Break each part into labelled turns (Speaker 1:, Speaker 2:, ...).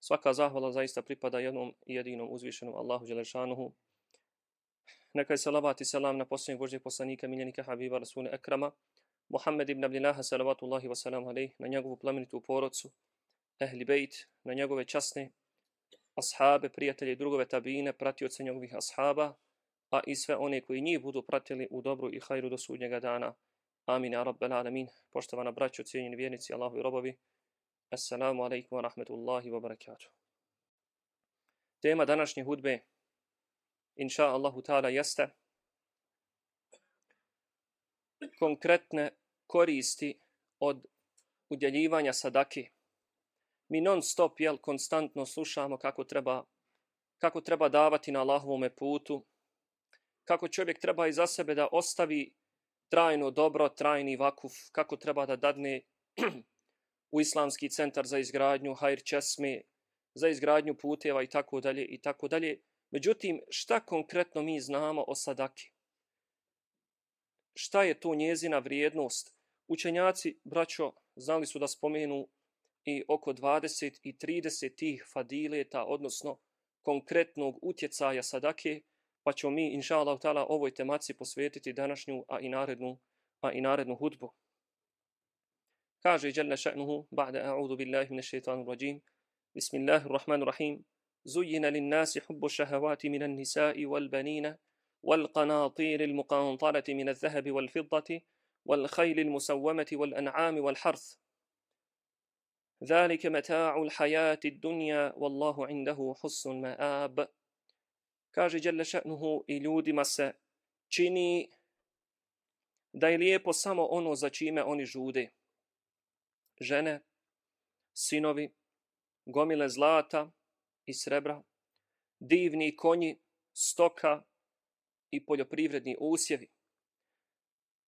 Speaker 1: Svaka zahvala zaista pripada jednom i jedinom uzvišenom Allahu Đelešanuhu. Neka je salavat i salam na posljednjeg Božeg poslanika, miljenika Habiba Rasule Ekrama, Muhammed ibn Abdillaha, salavatullahi wa salam alaih, na njegovu plamenitu porodcu, ehli bejt, na njegove časne ashabe, prijatelje i drugove tabine, pratioce njegovih ashaba, a i sve one koji njih budu pratili u dobru i hajru do sudnjega dana. Amin, ja rabbel alamin. Poštovana braćo, cijenjeni vjernici, Allahu i robovi, Assalamu alaikum wa rahmetullahi wa barakatuh. Tema današnje hudbe, inša Allahu ta'ala, jeste konkretne koristi od udjeljivanja sadake. Mi non stop, jel, konstantno slušamo kako treba, kako treba davati na Allahovome putu, kako čovjek treba i za sebe da ostavi trajno dobro, trajni vakuf, kako treba da dadne u islamski centar za izgradnju hajr česme, za izgradnju puteva i tako dalje i tako dalje. Međutim, šta konkretno mi znamo o sadaki? Šta je to njezina vrijednost? Učenjaci, braćo, znali su da spomenu i oko 20 i 30 tih fadileta, odnosno konkretnog utjecaja sadake, pa ćemo mi, inša Allah, ovoj temaci posvetiti današnju, a i narednu, a i narednu hudbu. Kaže Jalla še'nuhu, ba'da a'udhu billahi min šeitanu rajim, Bismillahirrahmanirrahim, زين للناس حب الشهوات من النساء والبنين والقناطير المقنطرة من الذهب والفضة والخيل المسومة والأنعام والحرث ذلك متاع الحياة الدنيا والله عنده حسن المآب kaže Jalla še'nuhu i ljudima se čini da je lijepo samo ono za čime oni žude. Žene, sinovi, gomile zlata i srebra, divni konji, stoka i poljoprivredni usjevi.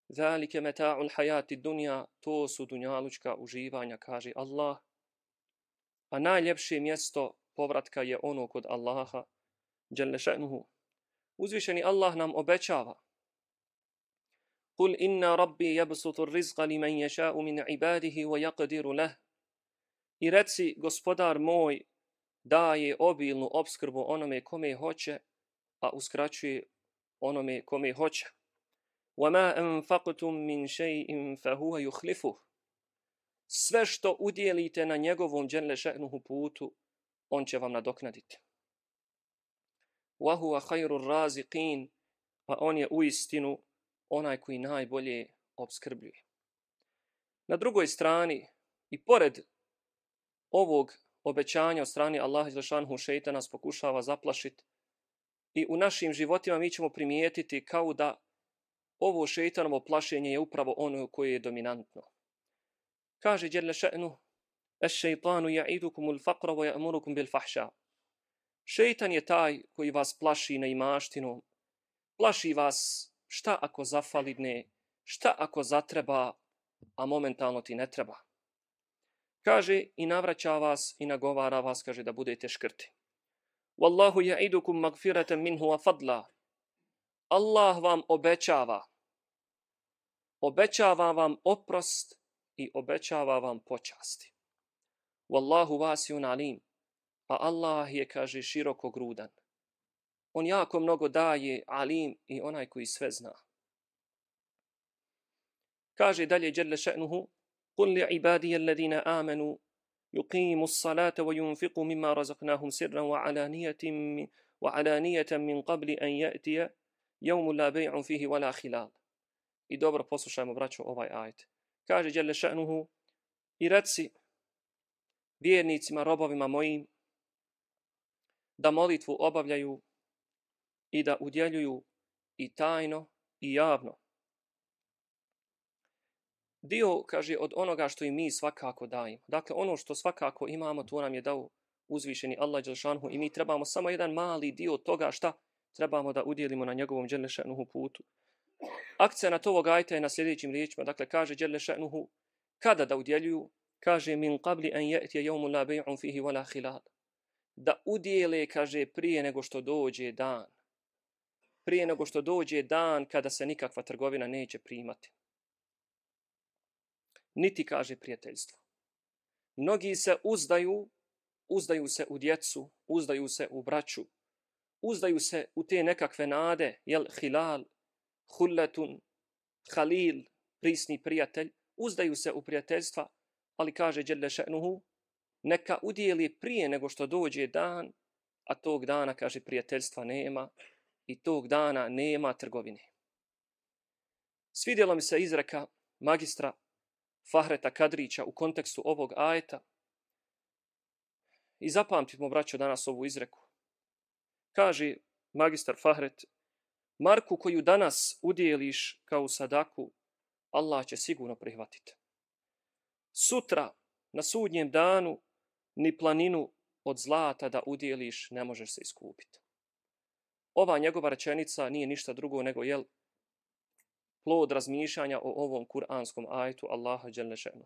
Speaker 1: Zalike meta'ul hayati dunja, to su dunjalučka uživanja, kaže Allah. A najljepše mjesto povratka je ono kod Allaha, Đelešenuhu. Uzvišeni Allah nam obećava. Kul inna rabbi jabsutu rizqa li men ješa'u min ibadihi wa yaqdiru leh. I reci, gospodar moj daje obilnu obskrbu onome kome hoće, a uskraćuje onome kome hoće. وَمَا أَنْفَقْتُمْ مِنْ شَيْءٍ فَهُوَ يُخْلِفُهُ Sve što udjelite na njegovom dženle še'nuhu putu, on će vam nadoknaditi wa huwa khairur raziqin pa on je u istinu onaj koji najbolje obskrbljuje. Na drugoj strani i pored ovog obećanja od strane Allaha dželešanhu šeita nas pokušava zaplašiti i u našim životima mi ćemo primijetiti kao da ovo šejtanovo plašenje je upravo ono koje je dominantno. Kaže Đerle še'nu: "Eš-šejtanu ya'idukumul faqra wa ja'murukum bil fahša." Šeitan je taj koji vas plaši na imaštinu. Plaši vas šta ako zafalidne, šta ako zatreba, a momentalno ti ne treba. Kaže i navraća vas i nagovara vas, kaže da budete škrti. Wallahu ja'idukum magfiratan minhu wa fadla. Allah vam obećava. Obećava vam oprost i obećava vam počasti. Wallahu wasi'un alim a Allah je, kaže, široko grudan. On jako mnogo daje alim i onaj koji sve zna. Kaže dalje Jelle še'nuhu, قل لعبادي الذين آمنوا يقيموا الصلاة وينفقوا مما رزقناهم سرا وعلانية من, وعلانية من قبل أن يأتي يوم لا بيع فيه ولا خلال. I dobro poslušajmo, braćo, ovaj ajet. Kaže Jelle še'nuhu, i reci vjernicima, robovima mojim, da molitvu obavljaju i da udjeljuju i tajno i javno. Dio, kaže, od onoga što i mi svakako dajemo. Dakle, ono što svakako imamo, to nam je dao uzvišeni Allah Đelšanhu i mi trebamo samo jedan mali dio toga šta trebamo da udjelimo na njegovom Đelešanuhu putu. Akcija na ovog ajta je na sljedećim riječima. Dakle, kaže Đelešanuhu, kada da udjeljuju, kaže min qabli an je'tje yawmun la bay'un fihi wala hilal. da udjele, kaže, prije nego što dođe dan. Prije nego što dođe dan kada se nikakva trgovina neće primati. Niti kaže prijateljstvo. Mnogi se uzdaju uzdaju se u djecu, uzdaju se u braću, uzdaju se u te nekakve nade, jel, hilal, hulletun, halil, prisni prijatelj, uzdaju se u prijateljstva, ali kaže Đelle še'nuhu, neka udijeli prije nego što dođe dan, a tog dana, kaže, prijateljstva nema i tog dana nema trgovine. Svidjela mi se izreka magistra Fahreta Kadrića u kontekstu ovog ajeta i zapamtimo, braćo, danas ovu izreku. Kaže magistar Fahret, Marku koju danas udijeliš kao sadaku, Allah će sigurno prihvatiti. Sutra, na sudnjem danu, ni planinu od zlata da udjeliš ne možeš se iskupiti Ova njegova rečenica nije ništa drugo nego jel plod razmišljanja o ovom kuranskom ajtu Allaha Đelešenu.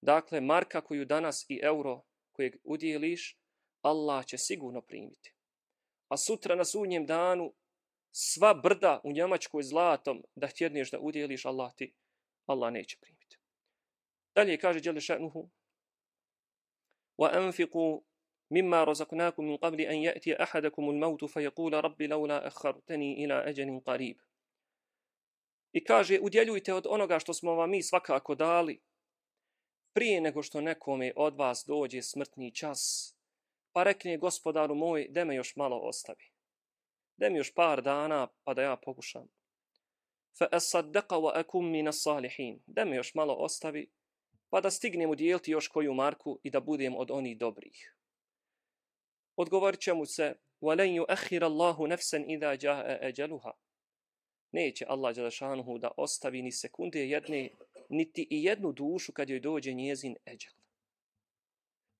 Speaker 1: Dakle, marka koju danas i euro kojeg udjeliš, Allah će sigurno primiti. A sutra na sudnjem danu sva brda u Njemačkoj zlatom da htjedneš da udjeliš, Allah ti Allah neće primiti. Dalje kaže Đelešenuhu وأنفقوا مما رزقناكم من قبل أن يأتي أحدكم الموت فيقول رب لولا أخرتني إلى أجل قريب I kaže, udjeljujte od onoga što smo vam mi svakako dali, prije nego što nekome od vas dođe smrtni čas, pa rekne gospodaru moj, da me još malo ostavi. Da mi još par dana, pa da ja pokušam. Fa asaddaqa wa akum min as-salihin. Da me još malo ostavi, pa da stignem udjeliti još koju marku i da budem od onih dobrih. Odgovorit će mu se, وَلَنْ يُؤَخِّرَ اللَّهُ نَفْسًا إِذَا جَاءَ أَجَلُهَا Neće Allah Đelešanuhu da ostavi ni sekunde jedne, niti i jednu dušu kad joj dođe njezin eđel.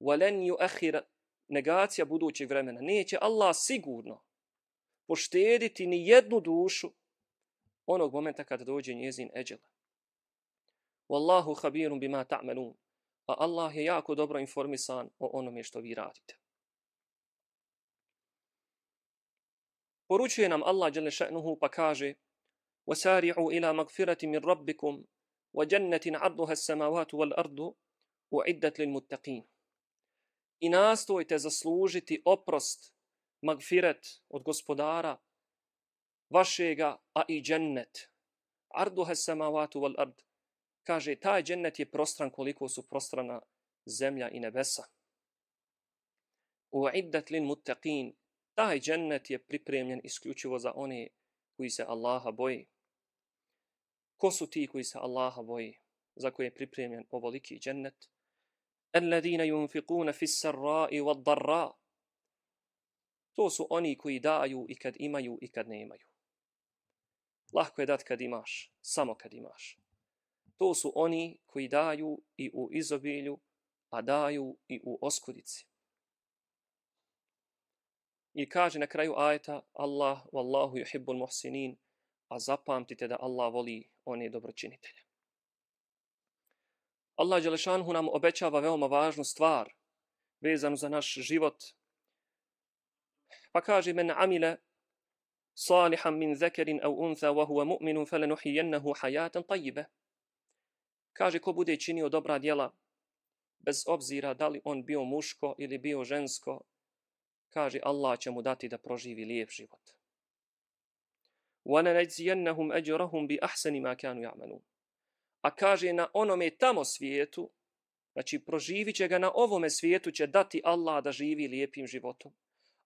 Speaker 1: وَلَنْ يُؤَخِّرَ Negacija budućeg vremena. Neće Allah sigurno poštediti ni jednu dušu onog momenta kada dođe njezin eđel. Wallahu khabirun bima ta'malun. A Allah je jako dobro informisan o onome što vi radite. Poručuje nam Allah dželle šanehu pa kaže: "Wasari'u ila magfirati min rabbikum wa jannatin 'arduha as-samawati wal ardu u'iddat lil muttaqin." I nastojte zaslužiti oprost, magfiret od gospodara vašega, a i džennet. Arduha samavatu wal ard. kaže, taj džennet je prostran koliko su prostrana zemlja i nebesa. U iddat lin muttaqin, taj džennet je pripremljen isključivo za one koji se Allaha boji. Ko su ti koji se Allaha boji, za koje je pripremljen ovoliki džennet? Alladina yunfiquna fis sarra'i wad darra. To su oni koji daju i kad imaju i kad nemaju. Lahko je dat kad imaš, samo kad imaš to su oni koji daju i u izobilju, a daju i u oskudici. I kaže na kraju ajeta Allah wallahu yuhibbul muhsinin, a zapamtite da Allah voli one dobročinitelje. Allah Đelešanhu nam obećava veoma važnu stvar vezanu za naš život. Pa kaže men amile salihan min zekerin au untha wa huwa mu'minun falanuhijennahu hayatan tayyibah. Kaže, ko bude činio dobra djela, bez obzira da li on bio muško ili bio žensko, kaže Allah će mu dati da proživi lijep život. وَنَنَجْزِيَنَّهُمْ أَجْرَهُمْ بِأَحْسَنِ مَا كَانُوا ya'malun. A kaže na onome tamo svijetu, znači proživit će ga na ovome svijetu, će dati Allah da živi lijepim životom.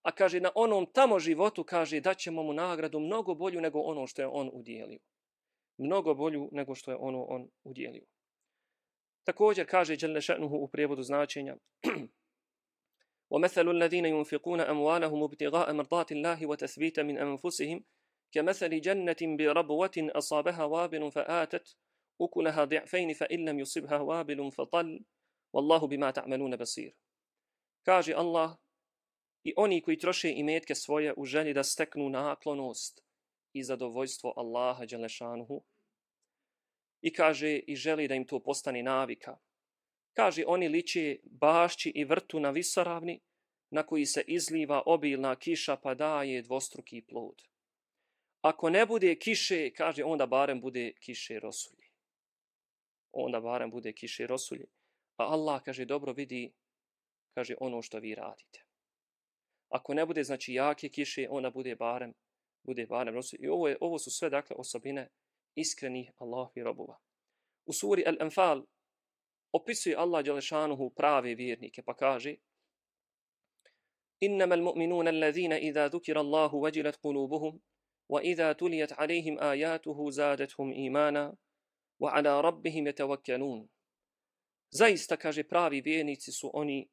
Speaker 1: A kaže na onom tamo životu, kaže da ćemo mu nagradu mnogo bolju nego ono što je on udjelio. Mnogo bolju nego što je ono on udjelio. Također kaže Đelnešenuhu u prijevodu značenja, وَمَثَلُ الَّذِينَ يُنْفِقُونَ أَمْوَالَهُمُ ابْتِغَاءَ مَرْضَاتِ اللَّهِ وَتَثْبِيتَ مِنْ أَنفُسِهِمْ كَمَثَلِ جَنَّةٍ بِرَبْوَةٍ أَصَابَهَا وَابِلٌ فَآتَتْ أُكُلَهَا ضِعْفَيْنِ فَإِنْ لَمْ يُصِبْهَا وَابِلٌ فَطَلْ. وَاللَّهُ بِمَا تَعْمَلُونَ بَصِيرٌ. Kaže Allah i oni koji troše imetke svoje u želji da steknu naklonost i zadovoljstvo Allaha Đelešanuhu, i kaže i želi da im to postane navika. Kaže oni liče bašći i vrtu na visoravni na koji se izliva obilna kiša pa daje dvostruki plod. Ako ne bude kiše, kaže onda barem bude kiše rosulje. Onda barem bude kiše rosulje. A Allah kaže dobro vidi kaže, ono što vi radite. Ako ne bude, znači, jake kiše, onda bude barem, bude barem rosulje. I ovo, je, ovo su sve, dakle, osobine iskrenih Allahovi robova. U suri Al-Anfal opisuje Allah Đalešanuhu prave vjernike, pa kaže إنما المؤمنون الذين إذا ذكر الله وجلت قلوبهم وإذا تليت عليهم آياته زادتهم إيمانا وعلى ربهم يتوكلون Zaista, kaže, pravi vjernici su oni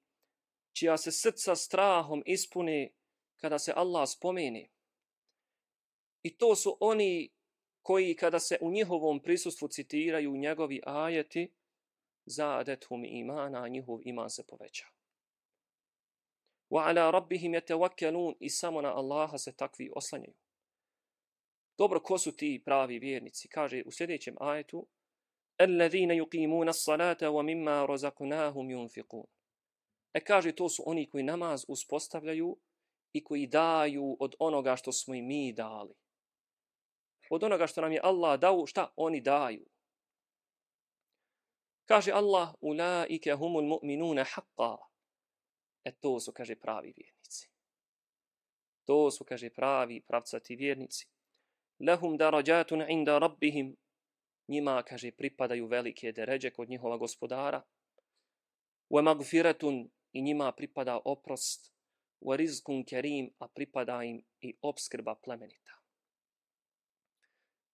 Speaker 1: čija se srca strahom ispune kada se Allah spomene. I to su oni koji kada se u njihovom prisustvu citiraju njegovi ajeti, zadethum imana, njihov iman se poveća. Wa ala rabbihim yatawakkalun i samo na Allaha se takvi oslanjaju. Dobro, ko su ti pravi vjernici? Kaže u sljedećem ajetu Alladhina yuqimuna as-salata wa mimma razaqnahum yunfiqun. E kaže to su oni koji namaz uspostavljaju i koji daju od onoga što smo i mi dali. Od onoga što nam je Allah dao, šta oni daju? Kaže Allah, ulaike humul mu'minuna haqqa. E to su, kaže, pravi vjernici. To su, kaže, pravi pravcati vjernici. Lahum darajatun inda rabbihim. Njima, kaže, pripadaju velike deređe kod njihova gospodara. Wa magfiratun i njima pripada oprost. Wa rizkun kerim, a pripada im i obskrba plemenita.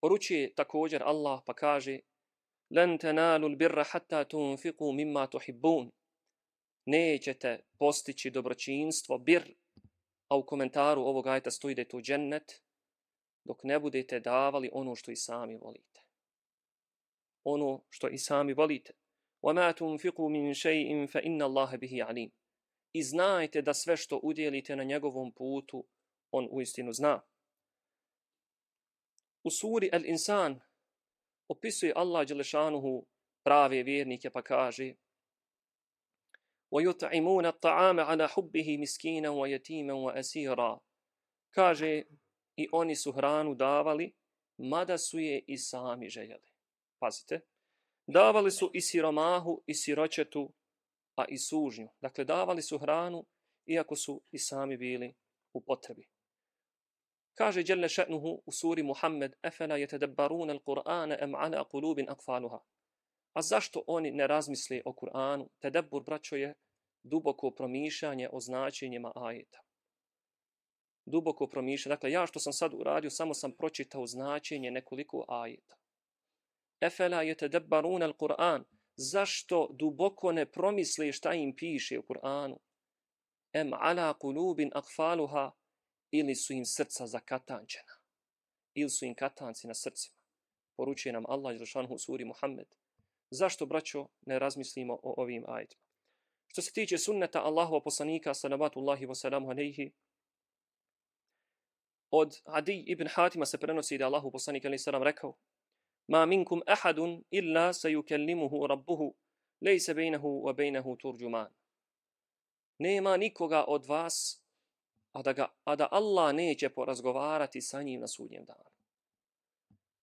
Speaker 1: Poručuje također Allah pa kaže Len tenalu birra hatta tunfiku mimma tuhibbun. Nećete postići dobročinstvo, bir, a u komentaru ovog ajta stoji da je to džennet, dok ne budete davali ono što i sami volite. Ono što i sami volite. وَمَا تُنْفِقُوا مِنْ شَيْءٍ فَإِنَّ اللَّهَ بِهِ عَلِيمٌ I znajte da sve što udjelite na njegovom putu, on uistinu zna. U suri Al-Insan opisuje Allah Đelešanuhu prave vjernike pa kaže وَيُطْعِمُونَ الطَّعَامَ عَلَى حُبِّهِ مِسْكِينًا وَيَتِيمًا وَأَسِيرًا Kaže, i oni su hranu davali, mada su je i sami željeli. Pazite, davali su i siromahu, i siročetu, a i sužnju. Dakle, davali su hranu, iako su i sami bili u potrebi. Kaže Đelle še'nuhu u suri Muhammed, efela je tedabbaruna al-Qur'ana em ala kulubin akfaluha. A zašto oni ne razmisli o Kur'anu? Tedabbur, braćo, je duboko promišljanje o značenjima ajeta. Duboko promišljanje. Dakle, ja što sam sad uradio, samo sam pročitao značenje nekoliko ajeta. Efela je tedabbaruna al-Qur'an. Zašto duboko ne promisli šta im piše u Kur'anu? Em ala kulubin akfaluha ili su im srca zakatančena, ili su im katanci na srcima. Poručuje nam Allah Žešanhu u suri Muhammed. Zašto, braćo, ne razmislimo o ovim ajitima? Što se tiče sunneta Allahova poslanika, salavatullahi wa salamu alaihi, od Adi ibn Hatima se prenosi da Allahu poslanik alaihi salam rekao Ma minkum ahadun illa sayukallimuhu rabbuhu, lejse bejnehu wa bejnehu turđuman. Nema nikoga od vas a da, ga, a da Allah neće porazgovarati sa njim na sudnjem danu.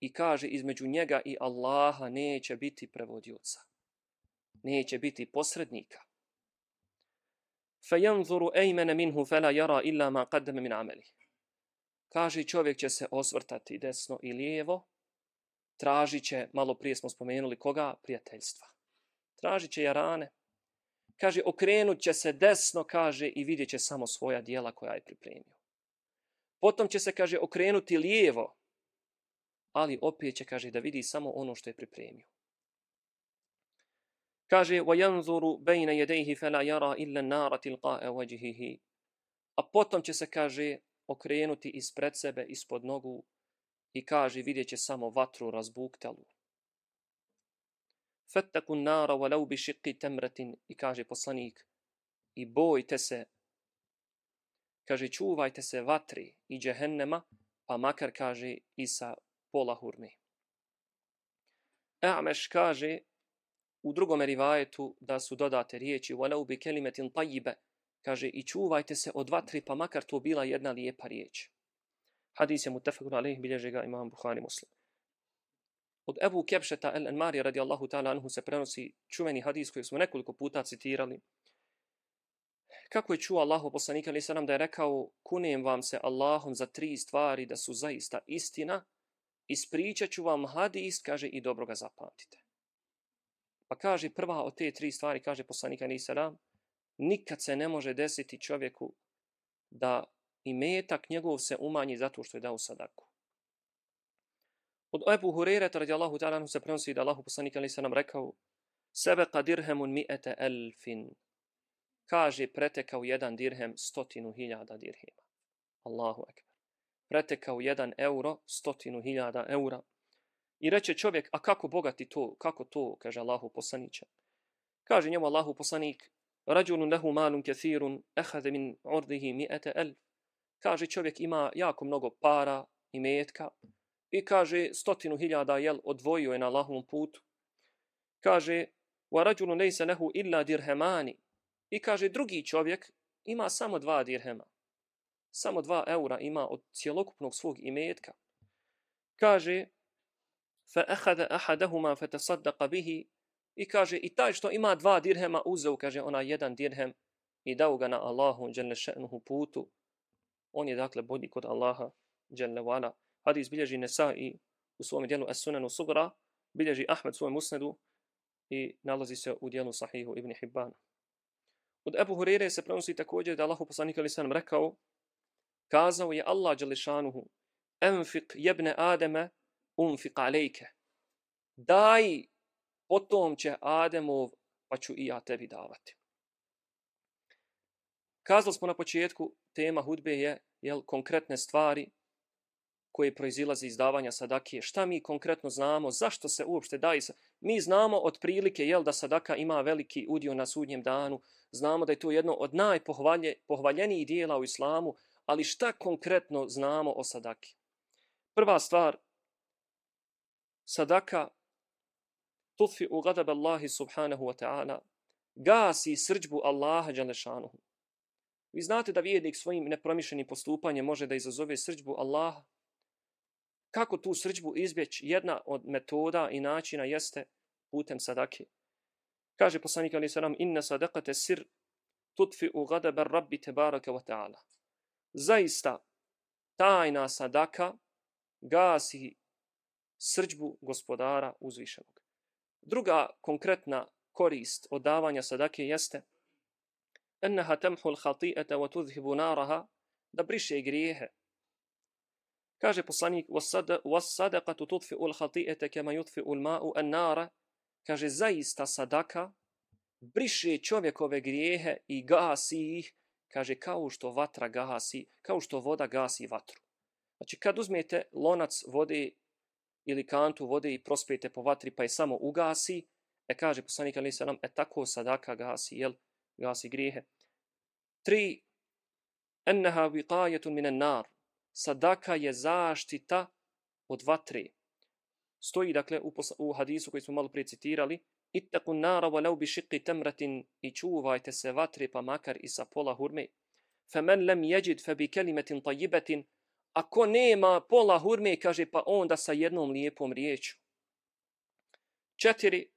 Speaker 1: I kaže, između njega i Allaha neće biti prevodioca. Neće biti posrednika. فَيَنْظُرُ أَيْمَنَ مِنْهُ فَلَا يَرَى إِلَّا مَا قَدَّمَ مِنْ عَمَلِهِ Kaže, čovjek će se osvrtati desno i lijevo, tražit će, malo prije smo spomenuli koga, prijateljstva. Tražit će jarane, kaže, okrenut će se desno, kaže, i vidjet će samo svoja dijela koja je pripremio. Potom će se, kaže, okrenuti lijevo, ali opet će, kaže, da vidi samo ono što je pripremio. Kaže, وَيَنْظُرُ بَيْنَ يَدَيْهِ فَلَا يَرَى إِلَّا النَّارَ تِلْقَاءَ وَجِهِهِ A potom će se, kaže, okrenuti ispred sebe, ispod nogu i kaže, vidjet će samo vatru razbuktalu fattakun nara walau bi shiqqi tamratin. I kaže poslanik i bojte se. Kaže čuvajte se vatri i džehennema pa makar kaže i sa pola hurme A'meš kaže u drugom rivajetu da su dodate riječi walau bi kelimetin tayyiba. Kaže i čuvajte se od vatri pa makar to bila jedna lijepa riječ. Hadis je mutafakun alejhi bilježe ga imam Buhari Muslim. Od Ebu Kepšeta el Enmari radijallahu ta'ala anhu se prenosi čuveni hadis koji smo nekoliko puta citirali. kako je čuo Allahu poslanika ali nam da je rekao kunem vam se Allahom za tri stvari da su zaista istina, ispričat ću vam hadis, kaže i dobro ga zapamtite. Pa kaže prva od te tri stvari, kaže poslanika ali nam, nikad se ne može desiti čovjeku da i metak njegov se umanji zato što je dao sadaku. Od Ebu Hureyre, radijallahu ta'ala, se prenosi da Allahu poslanik ali nam rekao sebe qadirhemun mi'ete elfin kaže pretekao jedan dirhem stotinu hiljada dirhima. Allahu ekber. Pretekao jedan euro stotinu hiljada eura. I reče čovjek, a kako bogati to, kako to, kaže Allahu poslaniće. Kaže njemu Allahu poslanik, rađulun lehu malun kathirun, ehade min urdihi mi'ete elf. Kaže čovjek ima jako mnogo para i metka i kaže stotinu hiljada jel odvojio je na Allahovom putu. Kaže, wa rađulun lejse lehu illa dirhemani, I kaže, drugi čovjek ima samo dva dirhema. Samo dva eura ima od cjelokupnog svog imetka. Kaže, fa ahada ahadahuma fa bihi i kaže i taj što ima dva dirhema uzeo kaže ona jedan dirhem i dao ga na Allahu dželle putu on je dakle bolji kod Allaha dželle wala hadis bilježi i u svom djelu As-Sunan Sugra bilježi Ahmed u svom i nalazi se u djelu Sahihu Ibn Hibban Od Ebu Hurire se prenosi također da Allahu poslanik ali sam rekao, kazao je Allah Đališanuhu, enfik jebne Ademe, unfiq alejke. Daj potom će Ademov, pa ću i ja tebi davati. Kazali smo na početku, tema hudbe je jel, konkretne stvari koje proizilaze iz davanja sadake. Šta mi konkretno znamo? Zašto se uopšte daje? Mi znamo otprilike jel, da sadaka ima veliki udio na sudnjem danu, znamo da je to jedno od najpohvaljenijih dijela u islamu, ali šta konkretno znamo o sadaki? Prva stvar, sadaka tufi u gadab Allahi subhanahu wa ta'ala, gasi srđbu Allaha džalešanuhu. Vi znate da vijednik svojim nepromišljenim postupanjem može da izazove srđbu Allaha. Kako tu srđbu izbjeći? Jedna od metoda i načina jeste putem sadake. Kaže poslanik ali sallam inna sadaqata sir tutfi u ghadab rabbi tebaraka wa ta'ala. Zaista tajna sadaka gasi srđbu gospodara uzvišenog. Druga konkretna korist od davanja sadake jeste enneha temhu l-hati'ata wa tudhibu naraha da briše grijehe. Kaže poslanik was sadaqatu الْحَطِئَةَ كَمَا يُطْفِئُ الْمَاءُ النَّارَ l-ma'u an-nara kaže zaista sadaka briše čovjekove grijehe i gasi ih, kaže kao što vatra gasi, kao što voda gasi vatru. Znači kad uzmete lonac vode ili kantu vode i prospijete po vatri pa je samo ugasi, e kaže poslanik ali se e tako sadaka gasi, jel, gasi grijehe. Tri, enneha viqajetun minen nar, sadaka je zaštita od vatre. Stoji dakle u, u hadisu koji smo malo prije citirali Ittaku nara walau bi shiqqi tamratin i čuvajte se vatre pa makar i sa pola hurme. Faman lam yajid fa bi kalimatin tayyibatin ako nema pola hurme kaže pa onda sa jednom lijepom riječju četiri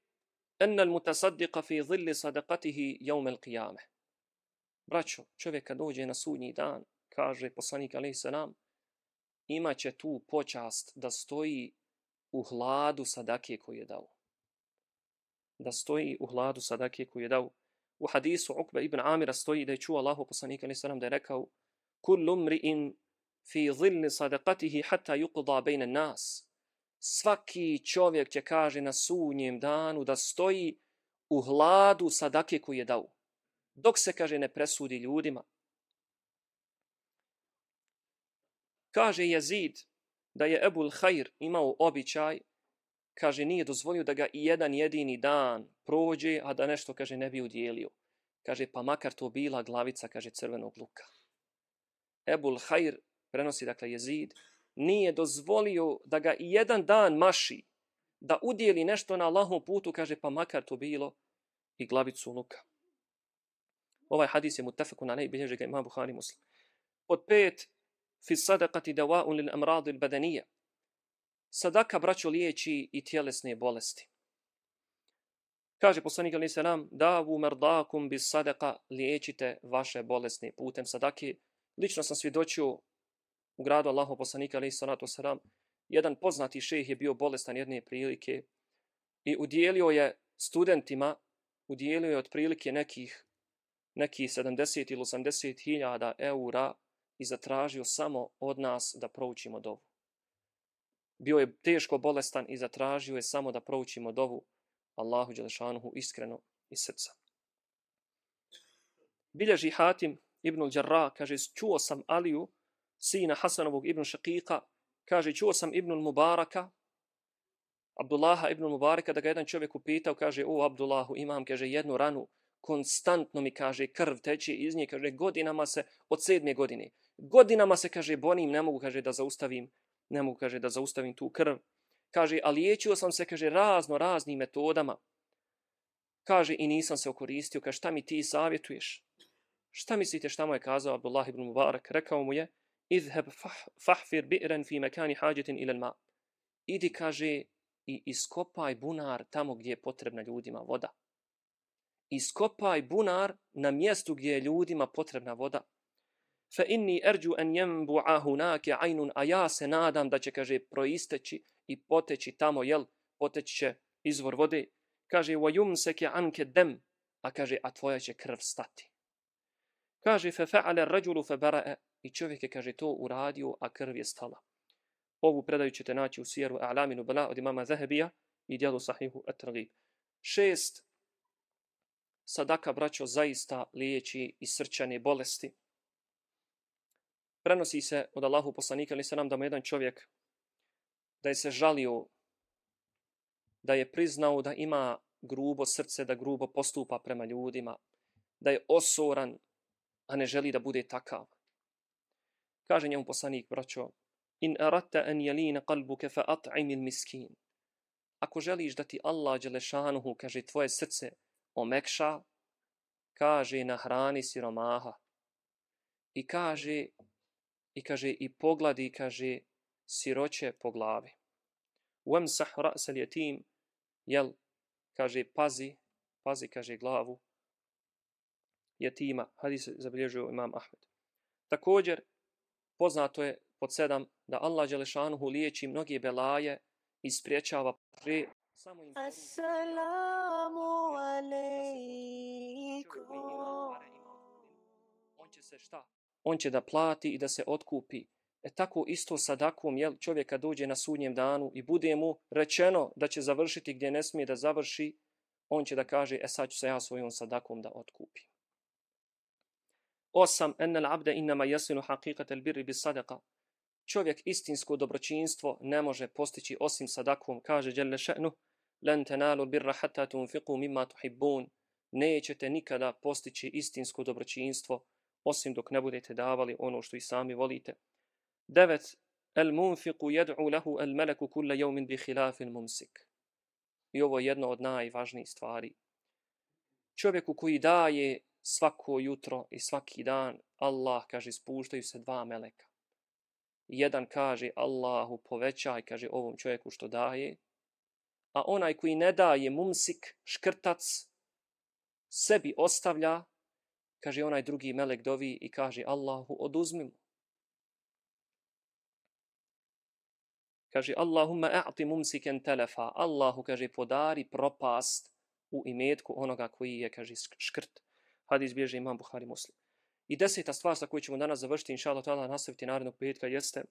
Speaker 1: anna al mutasaddiqa fi dhilli sadaqatihi yawm al qiyamah braćo čovjek kad dođe na sudnji dan kaže poslanik alejhi selam imaće tu počast da stoji u hladu sadake koju je dao. Da stoji u hladu sadake koju je dao. U hadisu Ukba ibn Amira stoji da je čuo Allahu poslanika alaihi sallam da je rekao Kullu mri'in fi zilni sadakatihi hatta yuqda bejne nas. Svaki čovjek će kaže na sunjem danu da stoji u hladu sadake koju je dao. Dok se, kaže, ne presudi ljudima. Kaže Jezid, da je Ebul Hajr imao običaj, kaže, nije dozvolio da ga i jedan jedini dan prođe, a da nešto, kaže, ne bi udjelio. Kaže, pa makar to bila glavica, kaže, crvenog luka. Ebul Hajr, prenosi, dakle, jezid, nije dozvolio da ga i jedan dan maši, da udjeli nešto na Allahom putu, kaže, pa makar to bilo i glavicu luka. Ovaj hadis je mutafeku na najbilježe ga ima Buhari muslim. Od pet, fi sadaqati dawa'un lil amrad al badaniyya sadaka braćo liječi i tjelesne bolesti Kaže poslanik Ali Selam, davu merdakum bis sadaka, liječite vaše bolesne putem sadake. Lično sam svjedočio u gradu Allahu poslanika Ali Salatu Selam, jedan poznati šejh je bio bolestan jedne prilike i udijelio je studentima, udijelio je otprilike nekih neki 70 ili 80 hiljada eura i zatražio samo od nas da proučimo dovu. Bio je teško bolestan i zatražio je samo da proučimo dovu Allahu Đelešanuhu iskreno iz srca. Bilježi Hatim ibn Đarra, kaže, čuo sam Aliju, sina Hasanovog ibn Šakika, kaže, čuo sam ibn Mubaraka, Abdullaha ibn Mubaraka, da ga jedan čovjek upitao, kaže, o Abdullahu, imam, kaže, jednu ranu, konstantno mi, kaže, krv teče iz nje, kaže, godinama se, od sedme godine, godinama se, kaže, bonim, ne mogu, kaže, da zaustavim, ne mogu, kaže, da zaustavim tu krv. Kaže, a liječio sam se, kaže, razno raznim metodama. Kaže, i nisam se okoristio. Kaže, šta mi ti savjetuješ? Šta mislite šta mu je kazao Abdullah ibn Mubarak? Rekao mu je, idheb fahfir bi'ren fi mekani hađetin ilan ma. Idi, kaže, i iskopaj bunar tamo gdje je potrebna ljudima voda. Iskopaj bunar na mjestu gdje je ljudima potrebna voda fa inni erđu en jembu ahunake ajnun, a ja se nadam da će, kaže, proisteći i poteći tamo, jel, poteći će izvor vode. Kaže, wa yumseke anke dem, a kaže, a tvoja će krv stati. Kaže, fe fa'ale rađulu fe bara'e, i čovjek je, kaže, to uradio, a krv je stala. Ovu predaju ćete naći u sjeru A'laminu Bala od imama Zahebija i dijelu Sahihu At-Targib. Šest, sadaka, braćo, zaista liječi i srčane bolesti prenosi se od Allahu poslanika ali se nam da mu jedan čovjek da je se žalio da je priznao da ima grubo srce, da grubo postupa prema ljudima, da je osoran, a ne želi da bude takav. Kaže njemu poslanik, braćo, in aratta an yalina qalbuka fa at'im al miskin. Ako želiš da ti Allah dželešanuhu kaže tvoje srce omekša, kaže na hrani siromaha. I kaže i kaže i pogladi kaže siroće po glavi. Wamsah ra's al-yatim jel kaže pazi pazi kaže glavu jetima hadis zabilježio imam Ahmed. Također poznato je pod sedam da Allah dželešanuhu liječi mnoge belaje i spriječava pre Assalamu alaikum. On će se šta? on će da plati i da se otkupi. E tako isto sadakom, jel, čovjeka dođe na sudnjem danu i bude mu rečeno da će završiti gdje ne smije da završi, on će da kaže, e sad ću se ja svojom sadakom da otkupim. Osam, ennel abde innama jasinu haqiqat el birri bis sadaka. Čovjek istinsko dobročinstvo ne može postići osim sadakom, kaže Đelle še'nu, len tenalu birra hatta tunfiqu mimma tuhibbun. Nećete nikada postići istinsko dobročinstvo osim dok ne budete davali ono što i sami volite. 9. el munfiqu jed'u lahu el meleku kulle jevmin bi hilafin mumsik. I ovo je jedno od najvažnijih stvari. Čovjeku koji daje svako jutro i svaki dan, Allah kaže, spuštaju se dva meleka. Jedan kaže, Allahu povećaj, kaže ovom čovjeku što daje, a onaj koji ne daje mumsik, škrtac, sebi ostavlja, kaže onaj drugi melek dovi i kaže Allahu oduzmi mu. Kaže Allahumma a'ti mumsiken telefa. Allahu kaže podari propast u imetku onoga koji je kaže škrt. Hadis bježe imam Buhari muslim. I deseta stvar sa koju ćemo danas završiti, inša Allah, nastaviti narednog petka, jeste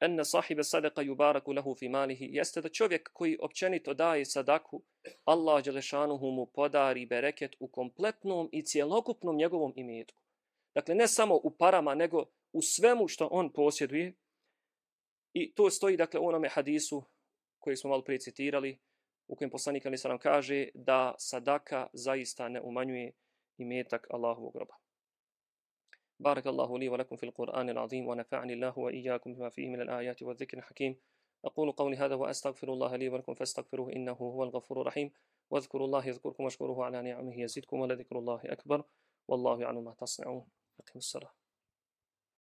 Speaker 1: enne sahibe sadaka yubaraku lahu fi malihi, jeste da čovjek koji općenito daje sadaku, Allah Đelešanuhu mu podari bereket u kompletnom i cjelokupnom njegovom imetku. Dakle, ne samo u parama, nego u svemu što on posjeduje. I to stoji, dakle, u onome hadisu koji smo malo prije citirali, u kojem poslanik Ali nam kaže da sadaka zaista ne umanjuje imetak Allahovog groba. بارك الله لي ولكم في القرآن العظيم ونفعني الله وإياكم بما فيه من الآيات والذكر الحكيم. أقول قولي هذا وأستغفر الله لي ولكم فاستغفروه إنه هو الغفور الرحيم. واذكروا الله يذكركم واشكروه على نعمه يزدكم ولذكر الله أكبر. والله يعلم ما تصنعون. أقيم الصلاة.